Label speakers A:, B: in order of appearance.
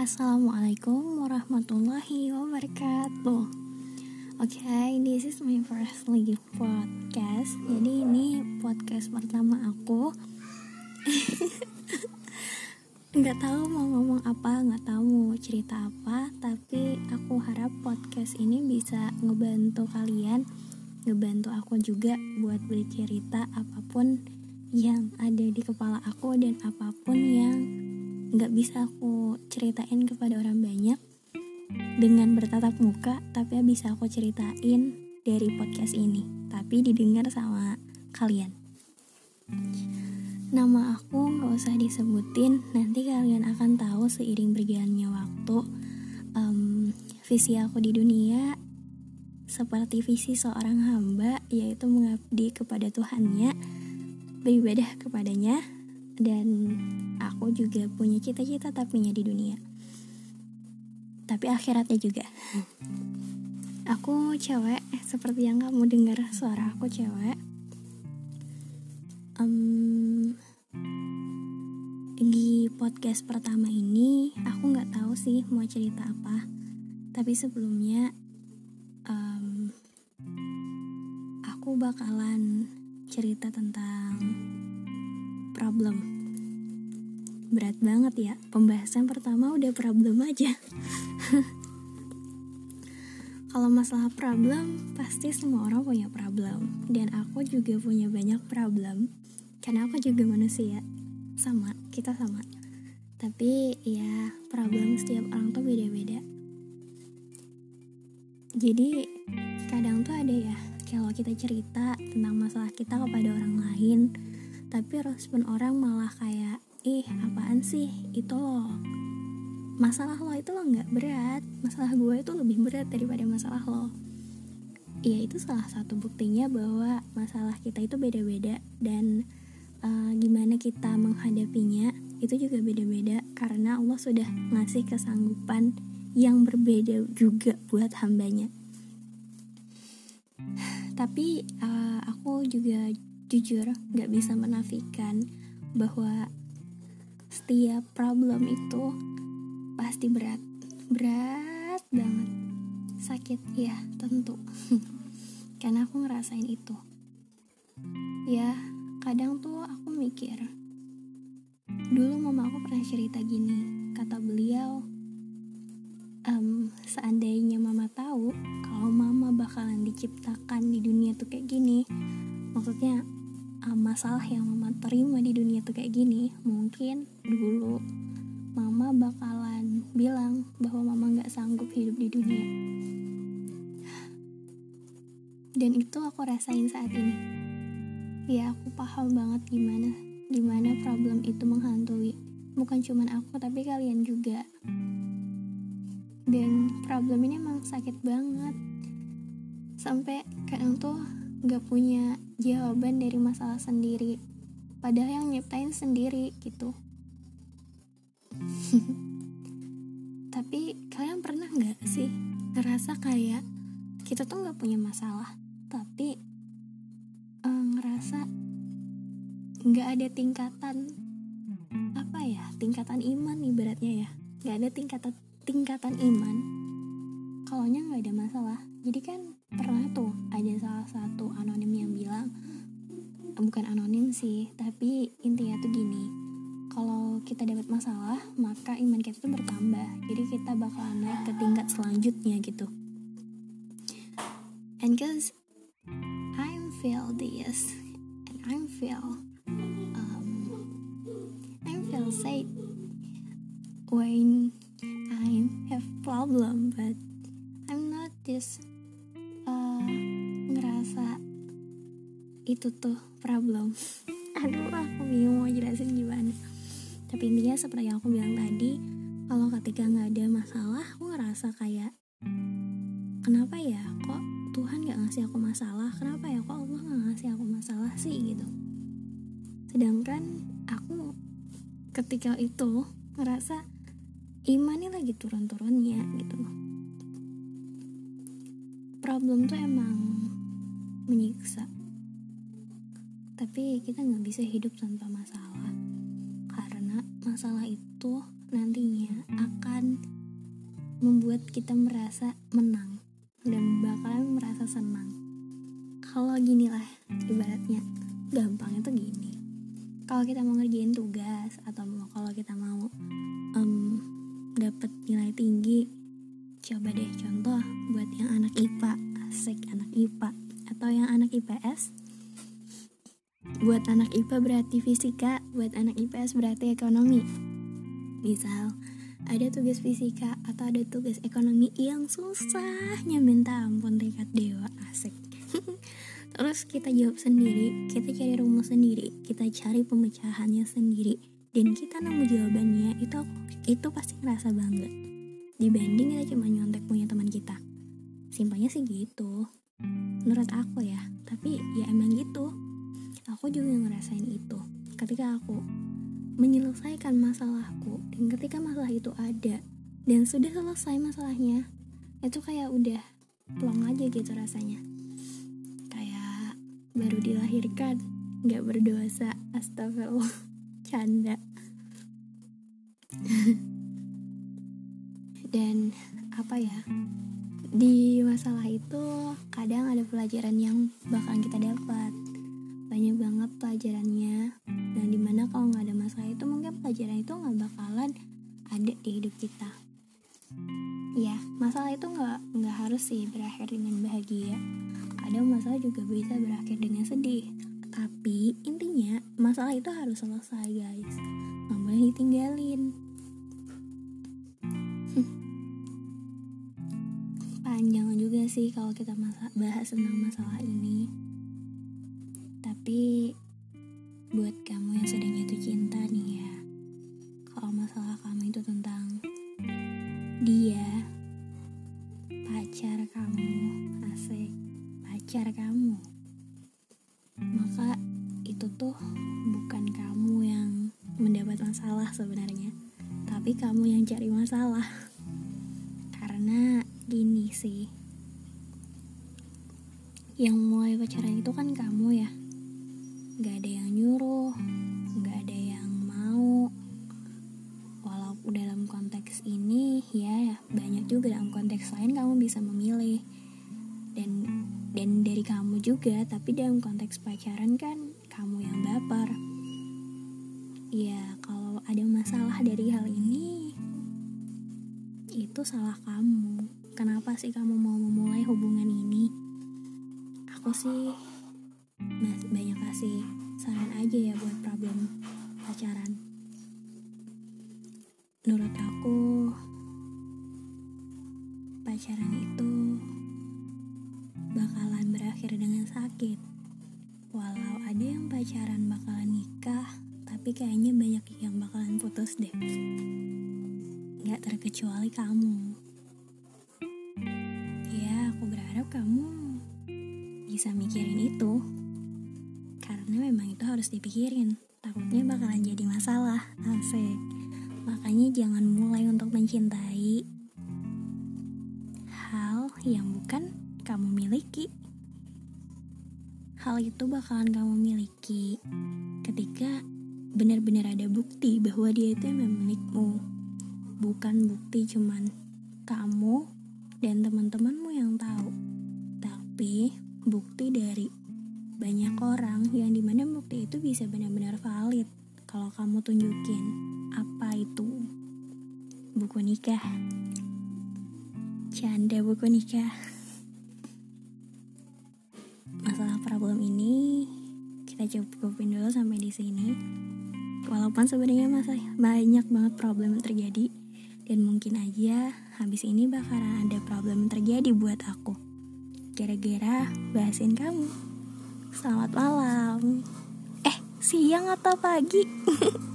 A: Assalamualaikum warahmatullahi wabarakatuh. Oke, okay, this is my first podcast. Jadi ini podcast pertama aku. Nggak tahu mau ngomong apa, nggak tahu mau cerita apa Tapi aku harap podcast ini bisa ngebantu kalian Ngebantu aku juga buat bercerita apa pun yang ada di kepala aku Dan apa pun yang nggak bisa aku ceritain kepada orang banyak dengan bertatap muka tapi bisa aku ceritain dari podcast ini tapi didengar sama kalian. Nama aku nggak usah disebutin nanti kalian akan tahu seiring berjalannya waktu um, visi aku di dunia seperti visi seorang hamba yaitu mengabdi kepada Tuhannya beribadah kepadanya dan aku juga punya cita-cita tapinya di dunia. Tapi akhiratnya juga. Aku cewek seperti yang kamu dengar suara aku cewek. Um, di podcast pertama ini aku nggak tahu sih mau cerita apa. Tapi sebelumnya um, aku bakalan cerita tentang problem berat banget ya. Pembahasan pertama udah problem aja. Kalau masalah problem pasti semua orang punya problem. Dan aku juga punya banyak problem. Karena aku juga manusia. Sama kita sama. Tapi ya problem setiap orang tuh beda-beda. Jadi kadang tuh ada ya kalau kita cerita tentang masalah kita kepada orang lain tapi respon orang malah kayak ih apaan sih? Itu loh. Masalah lo itu lo nggak berat. Masalah gue itu lebih berat daripada masalah lo. Ya itu salah satu buktinya bahwa masalah kita itu beda-beda dan uh, gimana kita menghadapinya itu juga beda-beda karena Allah sudah ngasih kesanggupan yang berbeda juga buat hambanya. Tapi uh, aku juga jujur gak bisa menafikan bahwa setiap problem itu pasti berat. Berat banget. Sakit ya tentu. Karena aku ngerasain itu. Ya kadang tuh aku mikir dulu mama aku pernah cerita gini kata beliau. Um, seandainya mama tahu kalau mama bakalan diciptakan di dunia tuh kayak gini maksudnya uh, masalah yang mama terima di dunia tuh kayak gini mungkin dulu mama bakalan bilang bahwa mama nggak sanggup hidup di dunia. Dan itu aku rasain saat ini. Ya aku paham banget gimana gimana problem itu menghantui. Bukan cuman aku tapi kalian juga. Dan problem ini emang sakit banget. Sampai kadang tuh gak punya jawaban dari masalah sendiri. Padahal yang nyiptain sendiri gitu. Tapi kalian pernah nggak sih ngerasa kayak kita tuh nggak punya masalah tapi uh, ngerasa nggak ada tingkatan apa ya tingkatan iman ibaratnya ya. Nggak ada tingkatan tingkatan iman kalau nya nggak ada masalah. Jadi kan pernah tuh ada salah satu anonim yang bilang bukan anonim sih tapi intinya tuh gini kalau kita dapat masalah maka iman kita tuh bertambah. Jadi kita bakalan naik ke tingkat selanjutnya gitu. And cause I'm feel this and I'm feel um, I'm feel sad when I have problem but Just uh, ngerasa itu tuh problem. Aduh aku bingung mau jelasin gimana. Tapi intinya seperti yang aku bilang tadi kalau ketika nggak ada masalah aku ngerasa kayak kenapa ya kok Tuhan nggak ngasih aku masalah? Kenapa ya kok Allah nggak ngasih aku masalah sih gitu. Sedangkan aku ketika itu ngerasa imannya lagi turun-turunnya gitu loh problem tuh emang menyiksa. Tapi kita nggak bisa hidup tanpa masalah. Karena masalah itu nantinya akan membuat kita merasa menang dan bakalan merasa senang. Kalau gini lah ibaratnya. Gampangnya tuh gini. Kalau kita mau ngerjain tugas atau kalau kita mau um, dapat nilai tinggi coba deh contoh buat anak IPA berarti fisika buat anak IPS berarti ekonomi. Misal ada tugas fisika atau ada tugas ekonomi yang susahnya minta ampun tingkat dewa asik. Terus kita jawab sendiri kita cari rumus sendiri kita cari pemecahannya sendiri. Dan kita nemu jawabannya itu itu pasti ngerasa bangga. Dibanding kita cuma nyontek punya teman kita. Simpelnya sih gitu. Menurut aku ya tapi ya emang gitu aku juga ngerasain itu. Ketika aku menyelesaikan masalahku dan ketika masalah itu ada dan sudah selesai masalahnya itu kayak udah plong aja gitu rasanya. Kayak baru dilahirkan nggak berdosa astagfirullah canda dan apa ya di masalah itu kadang ada pelajaran yang bakalan kita dapat banyak banget pelajarannya. Dan di mana kalau nggak ada masalah itu mungkin pelajaran itu nggak bakalan ada di hidup kita. Ya masalah itu nggak nggak harus sih berakhir dengan bahagia. Kadang masalah juga bisa berakhir dengan sedih. Tapi intinya masalah itu harus selesai guys. Nggak boleh ditinggalin. Panjang juga sih kalau kita bahas tentang masalah ini tapi buat kamu yang sedang jatuh cinta nih ya, kalau masalah kamu itu tentang dia, pacar kamu, asik, pacar kamu, maka itu tuh bukan kamu yang mendapat masalah sebenarnya, tapi kamu yang cari masalah. Karena gini sih, yang mulai pacaran itu kan kamu ya gak ada yang nyuruh gak ada yang mau. Walaupun dalam konteks ini ya banyak juga dalam konteks lain kamu bisa memilih. Dan dan dari kamu juga tapi dalam konteks pacaran kan kamu yang baper. Ya kalau ada masalah dari hal ini itu salah kamu. Kenapa sih kamu mau memulai hubungan ini? Aku sih banyak kasih saran aja ya buat problem pacaran. Menurut aku pacaran itu bakalan berakhir dengan sakit. Walau ada yang pacaran bakalan nikah, tapi kayaknya banyak yang bakalan putus deh. Gak terkecuali kamu. Ya, aku berharap kamu bisa mikirin itu karena memang itu harus dipikirin. Takutnya bakalan jadi masalah asik. Makanya jangan mulai untuk mencintai hal yang bukan kamu miliki. Hal itu bakalan kamu miliki ketika benar-benar ada bukti bahwa dia itu yang milikmu. Bukan bukti cuman kamu dan teman-temanmu yang tahu. Tapi bukti dari banyak orang yang di mana bukti itu bisa benar-benar valid kalau kamu tunjukin apa itu buku nikah. Canda buku nikah. Masalah problem ini kita cukupin dulu sampai di sini. Walaupun sebenarnya masih banyak banget problem yang terjadi dan mungkin aja habis ini bakalan ada problem yang terjadi buat aku. Gara-gara bahasin kamu Selamat malam. Eh, siang atau pagi?